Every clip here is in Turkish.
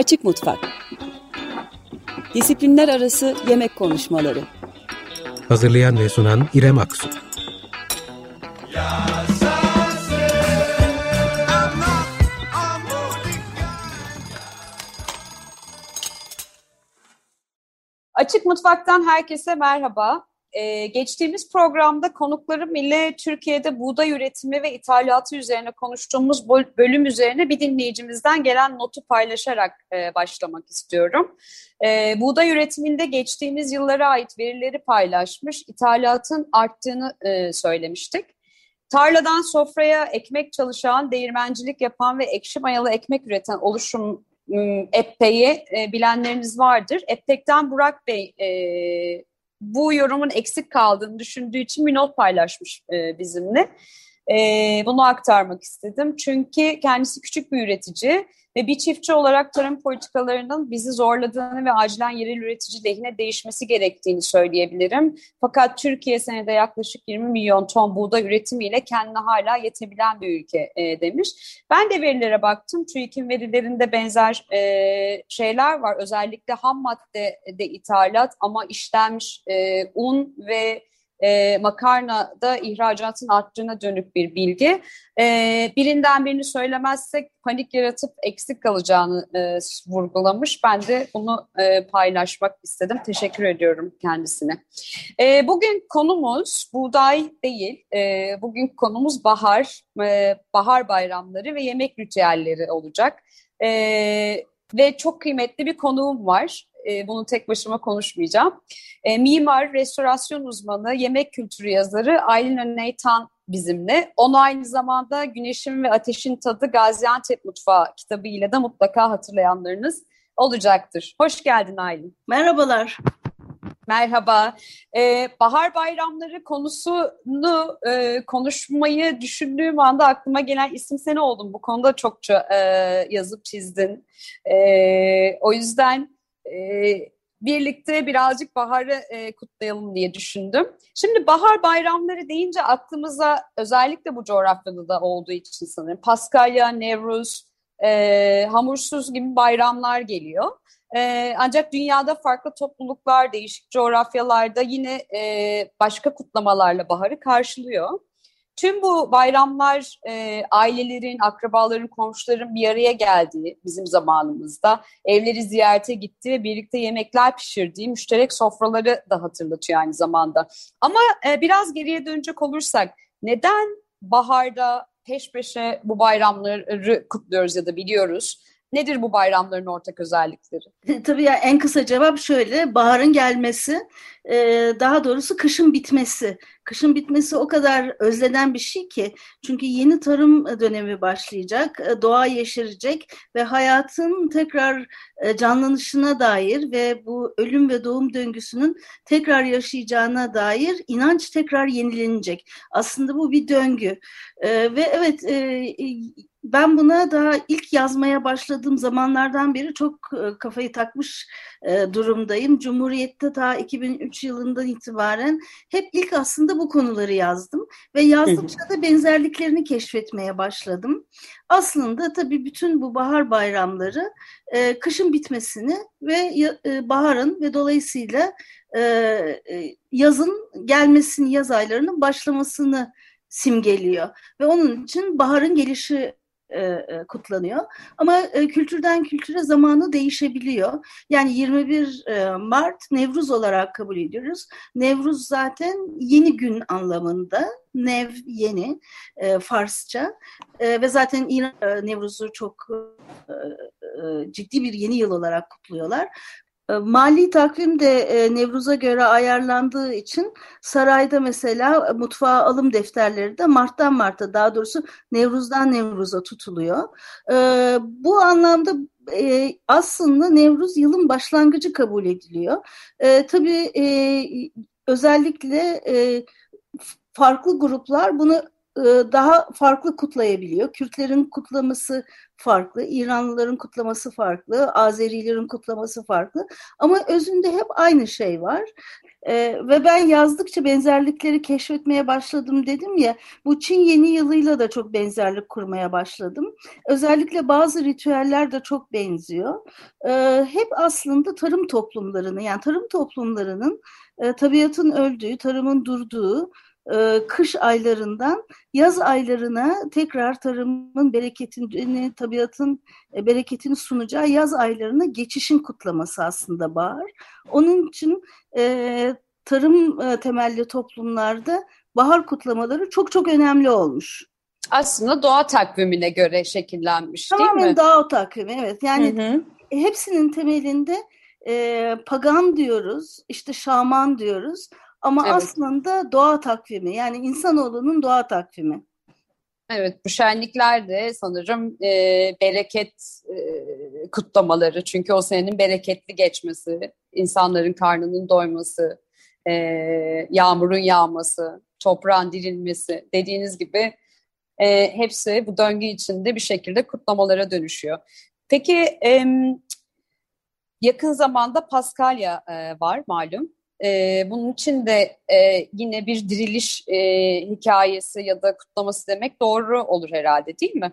Açık Mutfak. Disiplinler Arası Yemek Konuşmaları. Hazırlayan ve sunan İrem Aksu. Açık Mutfak'tan herkese merhaba. Ee, geçtiğimiz programda konuklarım ile Türkiye'de buğday üretimi ve ithalatı üzerine konuştuğumuz bölüm üzerine bir dinleyicimizden gelen notu paylaşarak e, başlamak istiyorum. E, buğday üretiminde geçtiğimiz yıllara ait verileri paylaşmış, ithalatın arttığını e, söylemiştik. Tarladan sofraya ekmek çalışan, değirmencilik yapan ve ekşi mayalı ekmek üreten oluşum Eppe'yi e, bilenleriniz vardır. Eptek'ten Burak Bey e, bu yorumun eksik kaldığını düşündüğü için bir not paylaşmış e, bizimle. E, bunu aktarmak istedim. Çünkü kendisi küçük bir üretici ve bir çiftçi olarak tarım politikalarının bizi zorladığını ve acilen yerel üretici lehine değişmesi gerektiğini söyleyebilirim. Fakat Türkiye senede yaklaşık 20 milyon ton buğday üretimiyle kendine hala yetebilen bir ülke e, demiş. Ben de verilere baktım. TÜİK'in verilerinde benzer e, şeyler var. Özellikle ham madde de ithalat ama işlenmiş e, un ve e, makarnada ihracatın arttığına dönük bir bilgi. E, birinden birini söylemezsek panik yaratıp eksik kalacağını e, vurgulamış. Ben de bunu e, paylaşmak istedim. Teşekkür ediyorum kendisine. E, bugün konumuz buğday değil. E, bugün konumuz bahar, e, bahar bayramları ve yemek ritüelleri olacak. E, ve çok kıymetli bir konuğum var e, bunu tek başıma konuşmayacağım. E, mimar, restorasyon uzmanı, yemek kültürü yazarı Aylin Öneytan bizimle. Onu aynı zamanda Güneşin ve Ateşin Tadı Gaziantep Mutfağı kitabıyla da mutlaka hatırlayanlarınız olacaktır. Hoş geldin Aylin. Merhabalar. Merhaba. Ee, bahar bayramları konusunu e, konuşmayı düşündüğüm anda aklıma gelen isim sen oldun. Bu konuda çokça e, yazıp çizdin. E, o yüzden birlikte birazcık baharı e, kutlayalım diye düşündüm. Şimdi bahar bayramları deyince aklımıza özellikle bu coğrafyada da olduğu için sanırım Paskalya, Nevruz, e, Hamursuz gibi bayramlar geliyor. E, ancak dünyada farklı topluluklar, değişik coğrafyalarda yine e, başka kutlamalarla baharı karşılıyor. Tüm bu bayramlar e, ailelerin, akrabaların, komşuların bir araya geldiği bizim zamanımızda evleri ziyarete gitti ve birlikte yemekler pişirdiği müşterek sofraları da hatırlatıyor aynı zamanda. Ama e, biraz geriye dönecek olursak neden baharda peş peşe bu bayramları kutluyoruz ya da biliyoruz? Nedir bu bayramların ortak özellikleri? Tabii ya en kısa cevap şöyle, baharın gelmesi, e, daha doğrusu kışın bitmesi. Kışın bitmesi o kadar özlenen bir şey ki, çünkü yeni tarım dönemi başlayacak, e, doğa yeşerecek ve hayatın tekrar canlanışına dair ve bu ölüm ve doğum döngüsünün tekrar yaşayacağına dair inanç tekrar yenilenecek. Aslında bu bir döngü. Ve evet ben buna daha ilk yazmaya başladığım zamanlardan beri çok e, kafayı takmış e, durumdayım. Cumhuriyet'te ta 2003 yılından itibaren hep ilk aslında bu konuları yazdım ve yazdıkça da benzerliklerini keşfetmeye başladım. Aslında tabii bütün bu bahar bayramları e, kışın bitmesini ve baharın ve dolayısıyla yazın gelmesini, yaz aylarının başlamasını simgeliyor. Ve onun için baharın gelişi e, e, kutlanıyor. Ama e, kültürden kültüre zamanı değişebiliyor. Yani 21 e, Mart Nevruz olarak kabul ediyoruz. Nevruz zaten yeni gün anlamında. Nev yeni e, Farsça e, ve zaten İran e, Nevruz'u çok e, e, ciddi bir yeni yıl olarak kutluyorlar. E, mali takvim de e, Nevruz'a göre ayarlandığı için sarayda mesela mutfağa alım defterleri de Mart'tan Mart'a daha doğrusu Nevruz'dan Nevruz'a tutuluyor. E, bu anlamda aslında Nevruz yılın başlangıcı kabul ediliyor. Tabii özellikle farklı gruplar bunu e, daha farklı kutlayabiliyor. Kürtlerin kutlaması farklı, İranlıların kutlaması farklı, Azerilerin kutlaması farklı. Ama özünde hep aynı şey var. Ee, ve ben yazdıkça benzerlikleri keşfetmeye başladım dedim ya, bu Çin yeni yılıyla da çok benzerlik kurmaya başladım. Özellikle bazı ritüeller de çok benziyor. Ee, hep aslında tarım toplumlarını, yani tarım toplumlarının e, tabiatın öldüğü, tarımın durduğu, e, kış aylarından yaz aylarına tekrar tarımın bereketini, tabiatın e, bereketini sunacağı yaz aylarına geçişin kutlaması aslında bahar. Onun için e, tarım e, temelli toplumlarda bahar kutlamaları çok çok önemli olmuş. Aslında doğa takvimine göre şekillenmiş Tamamen değil mi? Tamamen doğa takvimi evet. Yani hı hı. hepsinin temelinde e, pagan diyoruz, işte şaman diyoruz. Ama evet. aslında doğa takvimi yani insanoğlunun doğa takvimi. Evet bu şenlikler de sanırım e, bereket e, kutlamaları. Çünkü o senenin bereketli geçmesi, insanların karnının doyması, e, yağmurun yağması, toprağın dirilmesi dediğiniz gibi e, hepsi bu döngü içinde bir şekilde kutlamalara dönüşüyor. Peki e, yakın zamanda Paskalya e, var malum. E, bunun için de e, yine bir diriliş e, hikayesi ya da kutlaması demek doğru olur herhalde değil mi?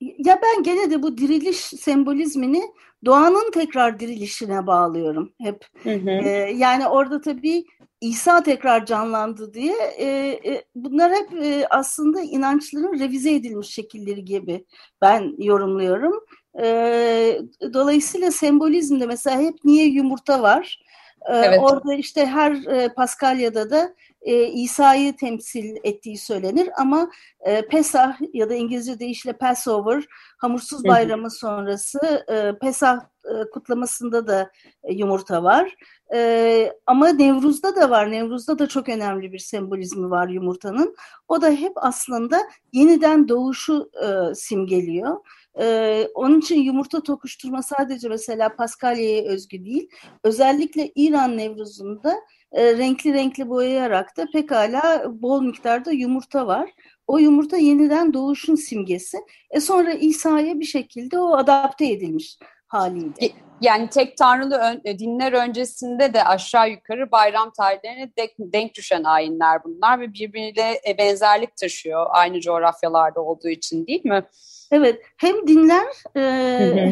Ya ben gene de bu diriliş sembolizmini doğanın tekrar dirilişine bağlıyorum hep. Hı hı. Ee, yani orada tabii İsa tekrar canlandı diye e, e, bunlar hep e, aslında inançların revize edilmiş şekilleri gibi ben yorumluyorum. E, dolayısıyla sembolizmde mesela hep niye yumurta var? Ee, evet. Orada işte her e, Paskalya'da da e, İsa'yı temsil ettiği söylenir ama e, Pesah ya da İngilizce deyişle Passover hamursuz bayramı sonrası e, Pesah e, kutlamasında da e, yumurta var. E, ama Nevruz'da da var. Nevruz'da da çok önemli bir sembolizmi var yumurtanın. O da hep aslında yeniden doğuşu e, simgeliyor. Ee, onun için yumurta tokuşturma sadece mesela Paskalya'ya özgü değil. Özellikle İran Nevruz'unda e, renkli renkli boyayarak da pekala bol miktarda yumurta var. O yumurta yeniden doğuşun simgesi. E sonra İsa'ya bir şekilde o adapte edilmiş haliydi. Yani tek tanrılı ön, e, dinler öncesinde de aşağı yukarı bayram tarihlerine denk, denk düşen ayinler bunlar ve birbiriyle e, benzerlik taşıyor aynı coğrafyalarda olduğu için değil mi? Evet, hem dinler e,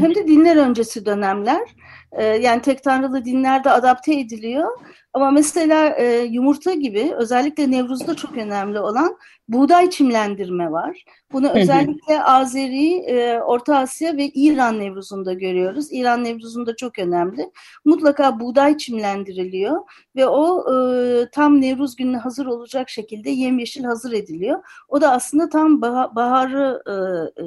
hem de dinler öncesi dönemler. E, yani tek tanrılı dinlerde adapte ediliyor. Ama mesela e, yumurta gibi özellikle Nevruz'da çok önemli olan buğday çimlendirme var. Bunu özellikle Azeri, e, Orta Asya ve İran Nevruz'unda görüyoruz. İran Nevruz'unda çok önemli. Mutlaka buğday çimlendiriliyor ve o e, tam Nevruz gününe hazır olacak şekilde yemyeşil hazır ediliyor. O da aslında tam bah baharı e, e,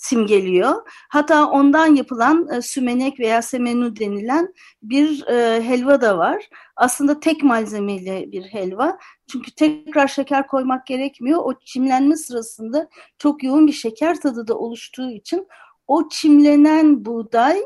simgeliyor. Hatta ondan yapılan e, sümenek veya semenu denilen bir e, helva da var. Aslında tek malzemeli bir helva. Çünkü tekrar şeker koymak gerekmiyor. O çimlenme sırasında çok yoğun bir şeker tadı da oluştuğu için o çimlenen buğday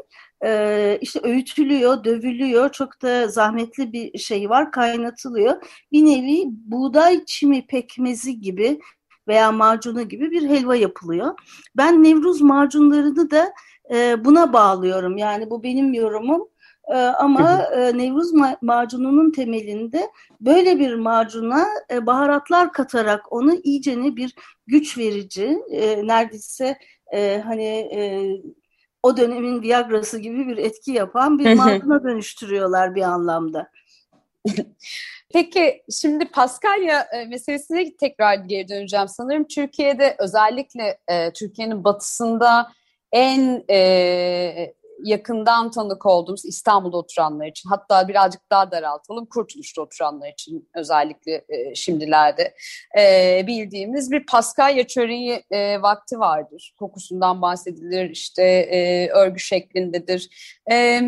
e, işte öğütülüyor, dövülüyor. Çok da zahmetli bir şey var, kaynatılıyor. Bir nevi buğday çimi pekmezi gibi veya macunu gibi bir helva yapılıyor. Ben Nevruz macunlarını da e, buna bağlıyorum. Yani bu benim yorumum. E, ama e, Nevruz ma macununun temelinde böyle bir macuna e, baharatlar katarak onu iyicene bir güç verici, e, neredeyse e, hani e, o dönemin Viagra'sı gibi bir etki yapan bir macuna dönüştürüyorlar bir anlamda. Peki şimdi Paskalya e, meselesine tekrar geri döneceğim. Sanırım Türkiye'de özellikle e, Türkiye'nin batısında en e, yakından tanık olduğumuz İstanbul'da oturanlar için hatta birazcık daha daraltalım Kurtuluş'ta oturanlar için özellikle e, şimdilerde e, bildiğimiz bir Paskalya çöreği e, vakti vardır. Kokusundan bahsedilir işte e, örgü şeklindedir. E,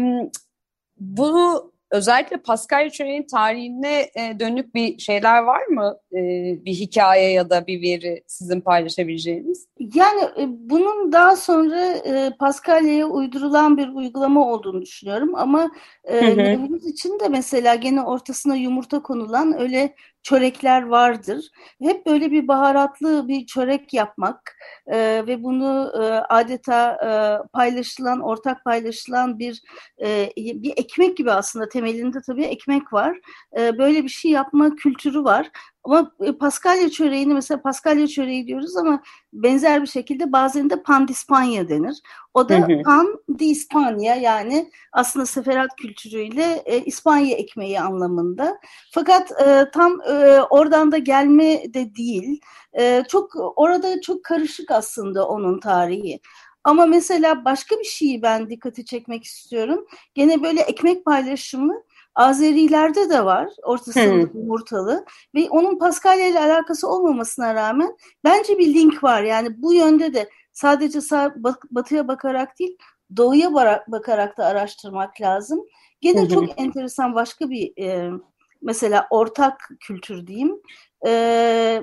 bu özellikle Paskalya çöreğinin tarihine e, dönük bir şeyler var mı? E, bir hikaye ya da bir veri sizin paylaşabileceğiniz? Yani e, bunun daha sonra e, Paskalya'ya uydurulan bir uygulama olduğunu düşünüyorum ama e, Nevruz için de mesela gene ortasına yumurta konulan öyle çörekler vardır. Hep böyle bir baharatlı bir çörek yapmak e, ve bunu e, adeta e, paylaşılan, ortak paylaşılan bir e, bir ekmek gibi aslında temelinde tabii ekmek var. E, böyle bir şey yapma kültürü var. Ama e, Paskalya çöreğini mesela Paskalya çöreği diyoruz ama benzer bir şekilde bazen de pan d'Ispanya denir. O da pan d'Ispanya yani aslında seferat kültürüyle e, İspanya ekmeği anlamında. Fakat e, tam e, oradan da gelme de değil. E, çok orada çok karışık aslında onun tarihi. Ama mesela başka bir şeyi ben dikkati çekmek istiyorum. Gene böyle ekmek paylaşımı Azerilerde de var ortasında hmm. yumurtalı ve onun Paskalya ile alakası olmamasına rağmen bence bir link var. Yani bu yönde de sadece sağ, batıya bakarak değil doğuya bakarak da araştırmak lazım. Gene hmm. çok enteresan başka bir e, mesela ortak kültür diyeyim. E,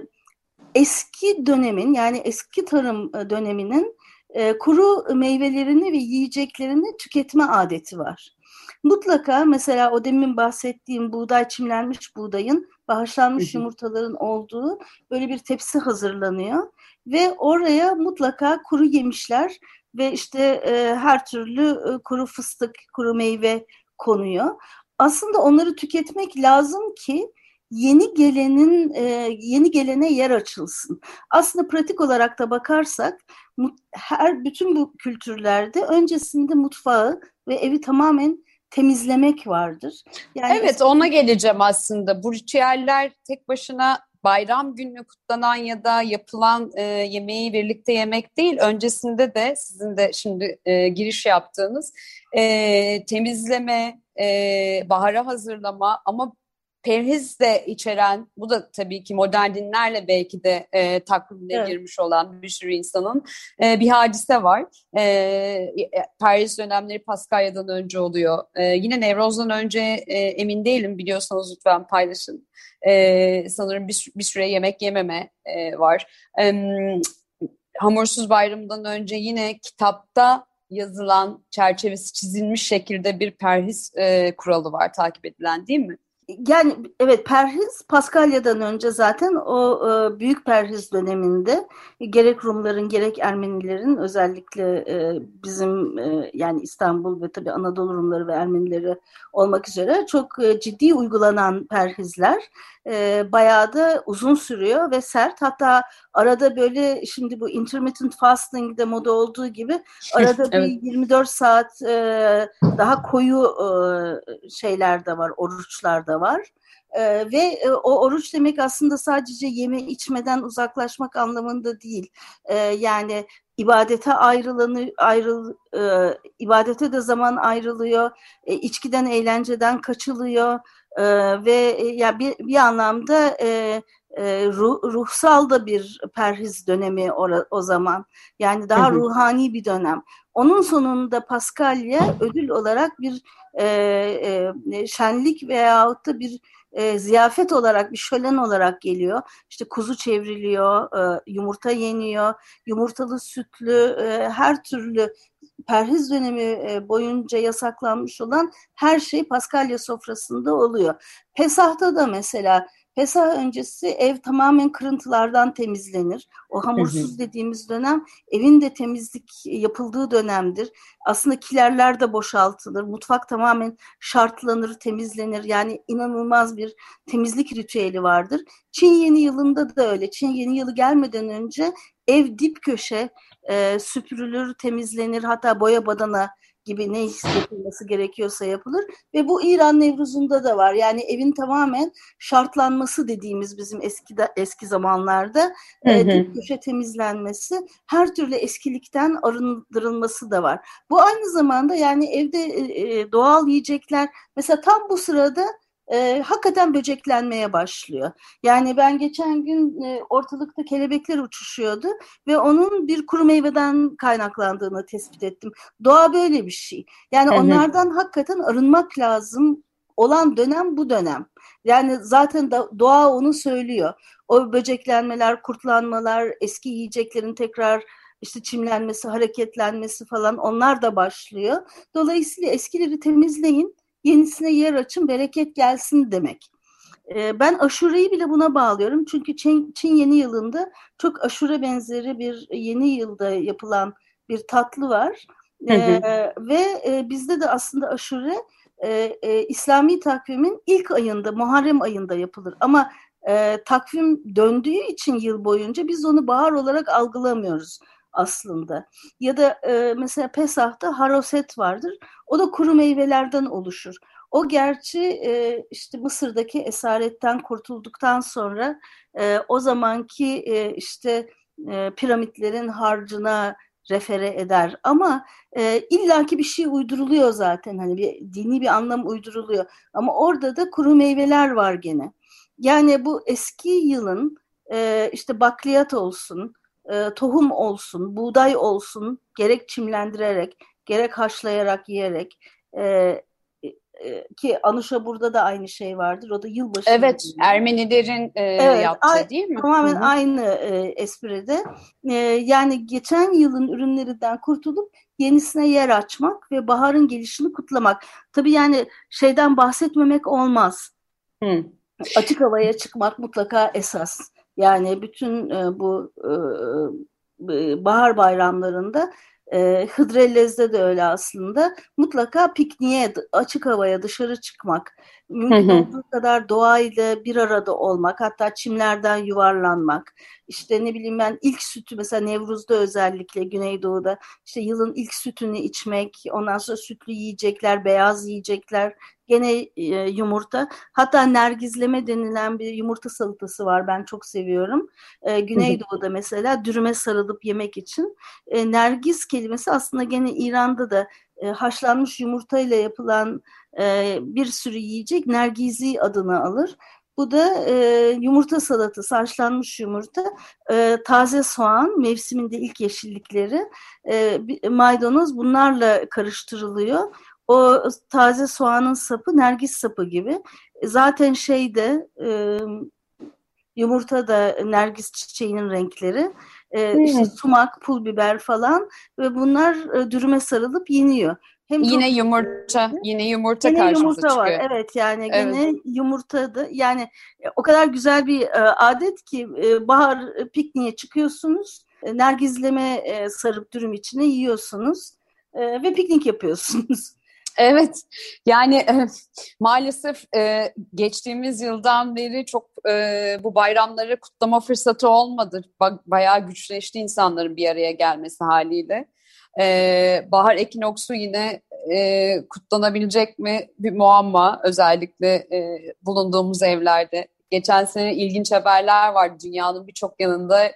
eski dönemin yani eski tarım e, döneminin e, kuru meyvelerini ve yiyeceklerini tüketme adeti var. Mutlaka mesela o demin bahsettiğim buğday çimlenmiş buğdayın bağışlanmış yumurtaların olduğu böyle bir tepsi hazırlanıyor ve oraya mutlaka kuru yemişler ve işte e, her türlü e, kuru fıstık, kuru meyve konuyor. Aslında onları tüketmek lazım ki yeni gelenin e, yeni gelene yer açılsın. Aslında pratik olarak da bakarsak her bütün bu kültürlerde öncesinde mutfağı ve evi tamamen temizlemek vardır. Yani evet ona geleceğim aslında. Bu ritüeller tek başına bayram günü kutlanan ya da yapılan e, yemeği birlikte yemek değil. Öncesinde de sizin de şimdi e, giriş yaptığınız e, temizleme, e, bahara hazırlama ama perhiz de içeren, bu da tabii ki modern dinlerle belki de e, takvimine evet. girmiş olan bir sürü insanın e, bir hadise var. E, e, perhiz dönemleri Paskalya'dan önce oluyor. E, yine Nevroz'dan önce e, emin değilim, biliyorsanız lütfen paylaşın. E, sanırım bir, bir süre yemek yememe e, var. E, Hamursuz Bayramı'ndan önce yine kitapta yazılan, çerçevesi çizilmiş şekilde bir perhiz e, kuralı var takip edilen değil mi? Yani evet perhiz Paskalya'dan önce zaten o e, büyük perhiz döneminde gerek Rumların gerek Ermenilerin özellikle e, bizim e, yani İstanbul ve tabii Anadolu Rumları ve Ermenileri olmak üzere çok e, ciddi uygulanan perhizler e, bayağı da uzun sürüyor ve sert. Hatta arada böyle şimdi bu intermittent fasting de moda olduğu gibi arada evet. bir 24 saat e, daha koyu e, şeyler de var, oruçlar da var. Ee, ve e, o oruç demek aslında sadece yeme içmeden uzaklaşmak anlamında değil. Ee, yani ibadete ayrılanı ayrıl e, ibadete de zaman ayrılıyor. E, içkiden eğlenceden kaçılıyor. E, ve ya bir, bir anlamda e, e, ruh, ruhsal da bir perhiz dönemi o, o zaman. Yani daha hı hı. ruhani bir dönem. Onun sonunda Paskalya ödül olarak bir e, e, şenlik veyahut da bir e, ziyafet olarak bir şölen olarak geliyor. İşte kuzu çevriliyor, e, yumurta yeniyor, yumurtalı sütlü e, her türlü perhiz dönemi e, boyunca yasaklanmış olan her şey Paskalya sofrasında oluyor. Pesah'ta da mesela Pesah öncesi ev tamamen kırıntılardan temizlenir. O hamursuz dediğimiz dönem evin de temizlik yapıldığı dönemdir. Aslında kilerler de boşaltılır. Mutfak tamamen şartlanır, temizlenir. Yani inanılmaz bir temizlik ritüeli vardır. Çin yeni yılında da öyle. Çin yeni yılı gelmeden önce ev dip köşe e, süpürülür, temizlenir. Hatta boya badana gibi ne yapılması gerekiyorsa yapılır ve bu İran Nevruz'unda da var. Yani evin tamamen şartlanması dediğimiz bizim eski de, eski zamanlarda hı hı. E, köşe temizlenmesi, her türlü eskilikten arındırılması da var. Bu aynı zamanda yani evde e, e doğal yiyecekler mesela tam bu sırada e, hakikaten böceklenmeye başlıyor. Yani ben geçen gün e, ortalıkta kelebekler uçuşuyordu ve onun bir kuru meyveden kaynaklandığını tespit ettim. Doğa böyle bir şey. Yani hı hı. onlardan hakikaten arınmak lazım olan dönem bu dönem. Yani zaten da, doğa onu söylüyor. O böceklenmeler, kurtlanmalar, eski yiyeceklerin tekrar işte çimlenmesi, hareketlenmesi falan onlar da başlıyor. Dolayısıyla eskileri temizleyin yenisine yer açın, bereket gelsin demek. E, ben aşureyi bile buna bağlıyorum. Çünkü Çin, Çin yeni yılında çok aşure benzeri bir yeni yılda yapılan bir tatlı var. Hı hı. E, ve e, bizde de aslında aşure e, e, İslami takvimin ilk ayında, Muharrem ayında yapılır. Ama e, takvim döndüğü için yıl boyunca biz onu bahar olarak algılamıyoruz aslında. Ya da e, mesela Pesah'ta haroset vardır. O da kuru meyvelerden oluşur. O gerçi e, işte Mısır'daki esaretten kurtulduktan sonra e, o zamanki e, işte e, piramitlerin harcına refere eder ama e, illaki bir şey uyduruluyor zaten hani bir dini bir anlam uyduruluyor ama orada da kuru meyveler var gene. Yani bu eski yılın e, işte bakliyat olsun, e, tohum olsun, buğday olsun gerek çimlendirerek, gerek haşlayarak yiyerek e, e, ki Anuşa burada da aynı şey vardır. O da yılbaşı. Evet, gibi. Ermenilerin e, evet, yaptığı değil mi? Tamamen Hı-hı. aynı e, espride. E, yani geçen yılın ürünlerinden kurtulup yenisine yer açmak ve baharın gelişini kutlamak. Tabii yani şeyden bahsetmemek olmaz. Hı. Açık havaya çıkmak mutlaka esas. Yani bütün e, bu e, e bahar bayramlarında e, Hıdrellez'de de öyle aslında. Mutlaka pikniğe, açık havaya dışarı çıkmak, mümkün olduğu kadar doğayla bir arada olmak, hatta çimlerden yuvarlanmak. İşte ne bileyim ben ilk sütü mesela Nevruz'da özellikle Güneydoğu'da işte yılın ilk sütünü içmek, ondan sonra sütlü yiyecekler, beyaz yiyecekler, gene e, yumurta. Hatta nergizleme denilen bir yumurta salatası var. Ben çok seviyorum. E, Güneydoğu'da mesela dürüme sarılıp yemek için. E, nergiz kelimesi aslında gene İran'da da e, haşlanmış yumurtayla yapılan e, bir sürü yiyecek nergizi adını alır. Bu da e, yumurta salatası, haşlanmış yumurta, e, taze soğan, mevsiminde ilk yeşillikleri, e, maydanoz bunlarla karıştırılıyor. O taze soğanın sapı nergis sapı gibi. E, zaten şeyde e, yumurta da nergis çiçeğinin renkleri. E, işte sumak, pul biber falan ve bunlar e, dürüme sarılıp yeniyor. Hem yine çok, yumurta, yine yumurta yine karşımıza yumurta çıkıyor. var. Evet yani evet. yine yumurta da yani e, o kadar güzel bir e, adet ki e, bahar pikniğe çıkıyorsunuz. E, nergizleme e, sarıp dürüm içine yiyorsunuz e, ve piknik yapıyorsunuz. Evet, yani e, maalesef e, geçtiğimiz yıldan beri çok e, bu bayramları kutlama fırsatı olmadı. Ba bayağı güçleşti insanların bir araya gelmesi haliyle. E, bahar ekinoksu yine e, kutlanabilecek mi bir muamma özellikle e, bulunduğumuz evlerde. Geçen sene ilginç haberler var dünyanın birçok yanında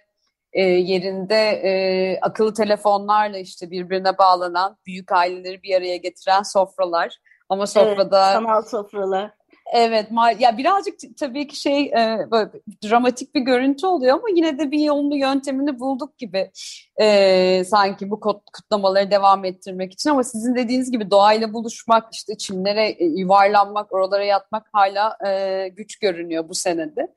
e, yerinde e, akıllı telefonlarla işte birbirine bağlanan büyük aileleri bir araya getiren sofralar. Ama sofrada evet, sanal sofralar. Evet, ya birazcık tabii ki şey e, böyle dramatik bir görüntü oluyor ama yine de bir yolunu yöntemini bulduk gibi e, sanki bu kutlamaları devam ettirmek için ama sizin dediğiniz gibi doğayla buluşmak, işte çimlere e, yuvarlanmak, oralara yatmak hala e, güç görünüyor bu senede.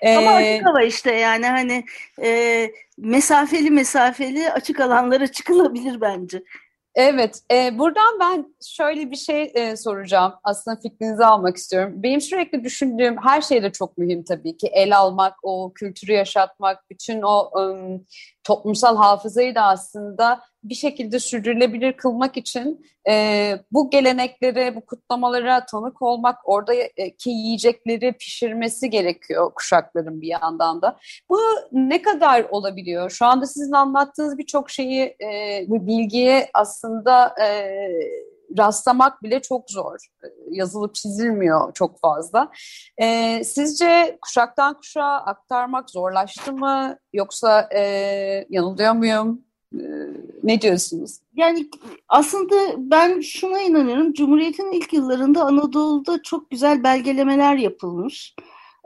E, ama açık hava işte yani hani e, mesafeli mesafeli açık alanlara çıkılabilir bence. Evet, e, buradan ben şöyle bir şey e, soracağım. Aslında fikrinizi almak istiyorum. Benim sürekli düşündüğüm her şey de çok mühim tabii ki. El almak, o kültürü yaşatmak, bütün o um, toplumsal hafızayı da aslında bir şekilde sürdürülebilir kılmak için e, bu geleneklere, bu kutlamalara tanık olmak, oradaki yiyecekleri pişirmesi gerekiyor kuşakların bir yandan da. Bu ne kadar olabiliyor? Şu anda sizin anlattığınız birçok şeyi, e, bu bilgiye aslında e, rastlamak bile çok zor. Yazılıp çizilmiyor çok fazla. E, sizce kuşaktan kuşağa aktarmak zorlaştı mı? Yoksa e, yanılıyor muyum? E, ne diyorsunuz? Yani aslında ben şuna inanıyorum. Cumhuriyet'in ilk yıllarında Anadolu'da çok güzel belgelemeler yapılmış.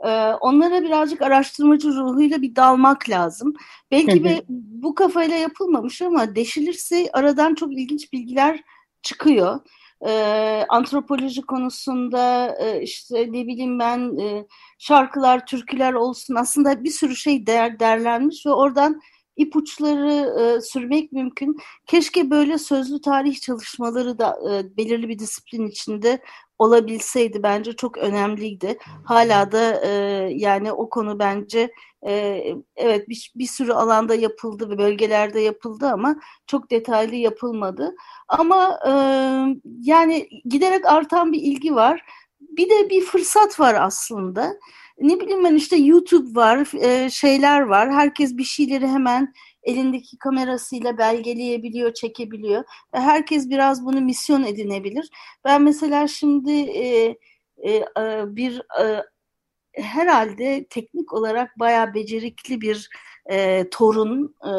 Ee, onlara birazcık araştırmacı ruhuyla bir dalmak lazım. Belki de bu kafayla yapılmamış ama deşilirse aradan çok ilginç bilgiler çıkıyor. E, antropoloji konusunda e, işte ne bileyim ben e, şarkılar, türküler olsun aslında bir sürü şey değer, derlenmiş ve oradan ipuçları e, sürmek mümkün. Keşke böyle sözlü tarih çalışmaları da e, belirli bir disiplin içinde olabilseydi bence çok önemliydi. Hala da e, yani o konu bence e, evet bir, bir sürü alanda yapıldı ve bölgelerde yapıldı ama çok detaylı yapılmadı. Ama e, yani giderek artan bir ilgi var. Bir de bir fırsat var aslında. Ne bileyim ben işte YouTube var, e, şeyler var. Herkes bir şeyleri hemen elindeki kamerasıyla belgeleyebiliyor, çekebiliyor. Ve herkes biraz bunu misyon edinebilir. Ben mesela şimdi e, e, e bir e, herhalde teknik olarak bayağı becerikli bir e, torun e,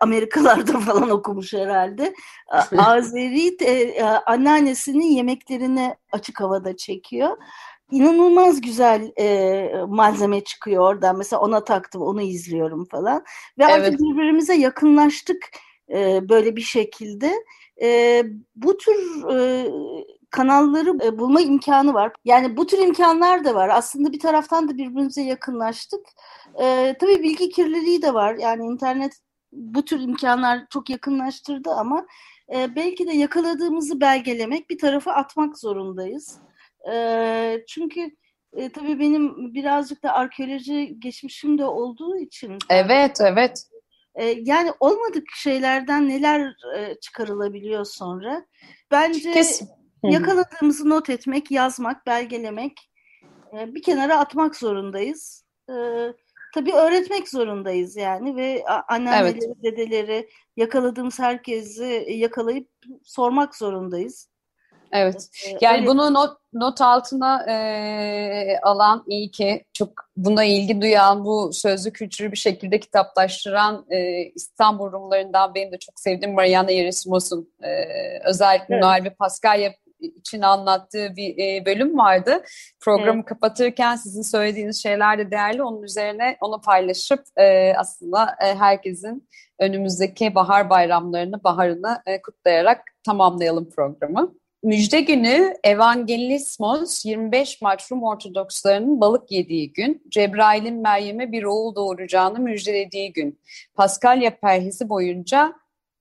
Amerikalarda falan okumuş herhalde. Azeri e, anneannesinin yemeklerini açık havada çekiyor. İnanılmaz güzel e, malzeme çıkıyor oradan. Mesela ona taktım, onu izliyorum falan. Ve evet. artık birbirimize yakınlaştık e, böyle bir şekilde. E, bu tür e, kanalları e, bulma imkanı var. Yani bu tür imkanlar da var. Aslında bir taraftan da birbirimize yakınlaştık. E, tabii bilgi kirliliği de var. Yani internet bu tür imkanlar çok yakınlaştırdı ama e, belki de yakaladığımızı belgelemek bir tarafa atmak zorundayız. E, çünkü e, tabii benim birazcık da arkeoloji geçmişim de olduğu için. Evet, evet. E, yani olmadık şeylerden neler e, çıkarılabiliyor sonra. Bence Kesin. yakaladığımızı not etmek, yazmak, belgelemek, e, bir kenara atmak zorundayız. Evet tabii öğretmek zorundayız yani ve anneanneleri, evet. dedeleri yakaladığımız herkesi yakalayıp sormak zorundayız. Evet. Ee, yani Öyle. bunu not, not altına e, alan iyi ki çok buna ilgi duyan bu sözlü kültürü bir şekilde kitaplaştıran e, İstanbul Rumlarından benim de çok sevdiğim Mariana Yeresimos'un e, özellikle evet. Noel ve Paskalya için anlattığı bir e, bölüm vardı. Programı evet. kapatırken sizin söylediğiniz şeyler de değerli. Onun üzerine onu paylaşıp e, aslında e, herkesin önümüzdeki bahar bayramlarını, baharını e, kutlayarak tamamlayalım programı. Müjde günü Evangelismos 25 Mart Rum Ortodokslarının balık yediği gün, Cebrail'in Meryem'e bir oğul doğuracağını müjdelediği gün. Paskalya perhizi boyunca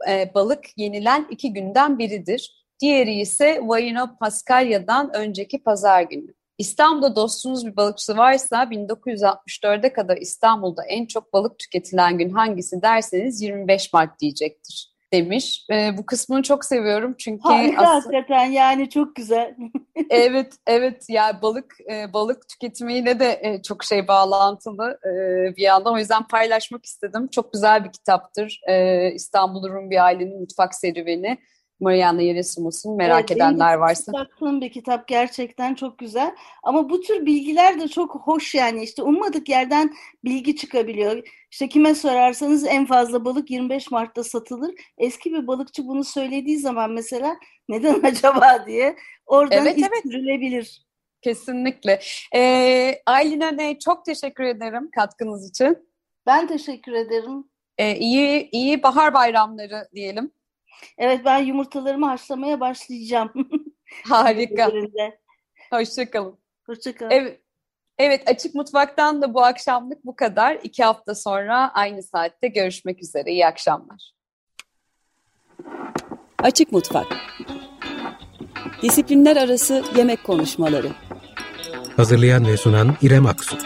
e, balık yenilen iki günden biridir. Diğeri ise Vayino Paskalya'dan önceki pazar günü. İstanbul'da dostunuz bir balıkçı varsa 1964'e kadar İstanbul'da en çok balık tüketilen gün hangisi derseniz 25 Mart diyecektir demiş. E, bu kısmını çok seviyorum çünkü Harika aslında... hakikaten yani çok güzel. evet evet yani balık e, balık tüketimiyle de e, çok şey bağlantılı e, bir yandan o yüzden paylaşmak istedim. Çok güzel bir kitaptır. E, İstanbul Rum bir ailenin mutfak serüveni. Mariana Yeresimos'un merak evet, edenler varsa. Baktığım bir kitap gerçekten çok güzel. Ama bu tür bilgiler de çok hoş yani işte ummadık yerden bilgi çıkabiliyor. İşte kime sorarsanız en fazla balık 25 Mart'ta satılır. Eski bir balıkçı bunu söylediği zaman mesela neden acaba diye oradan evet, evet. Kesinlikle. Ee, Aylin Öney çok teşekkür ederim katkınız için. Ben teşekkür ederim. Ee, iyi, iyi bahar bayramları diyelim. Evet ben yumurtalarımı haşlamaya başlayacağım. Harika. Hoşçakalın. Hoşçakalın. Evet. Evet Açık Mutfak'tan da bu akşamlık bu kadar. İki hafta sonra aynı saatte görüşmek üzere. İyi akşamlar. Açık Mutfak Disiplinler Arası Yemek Konuşmaları Hazırlayan ve sunan İrem Aksu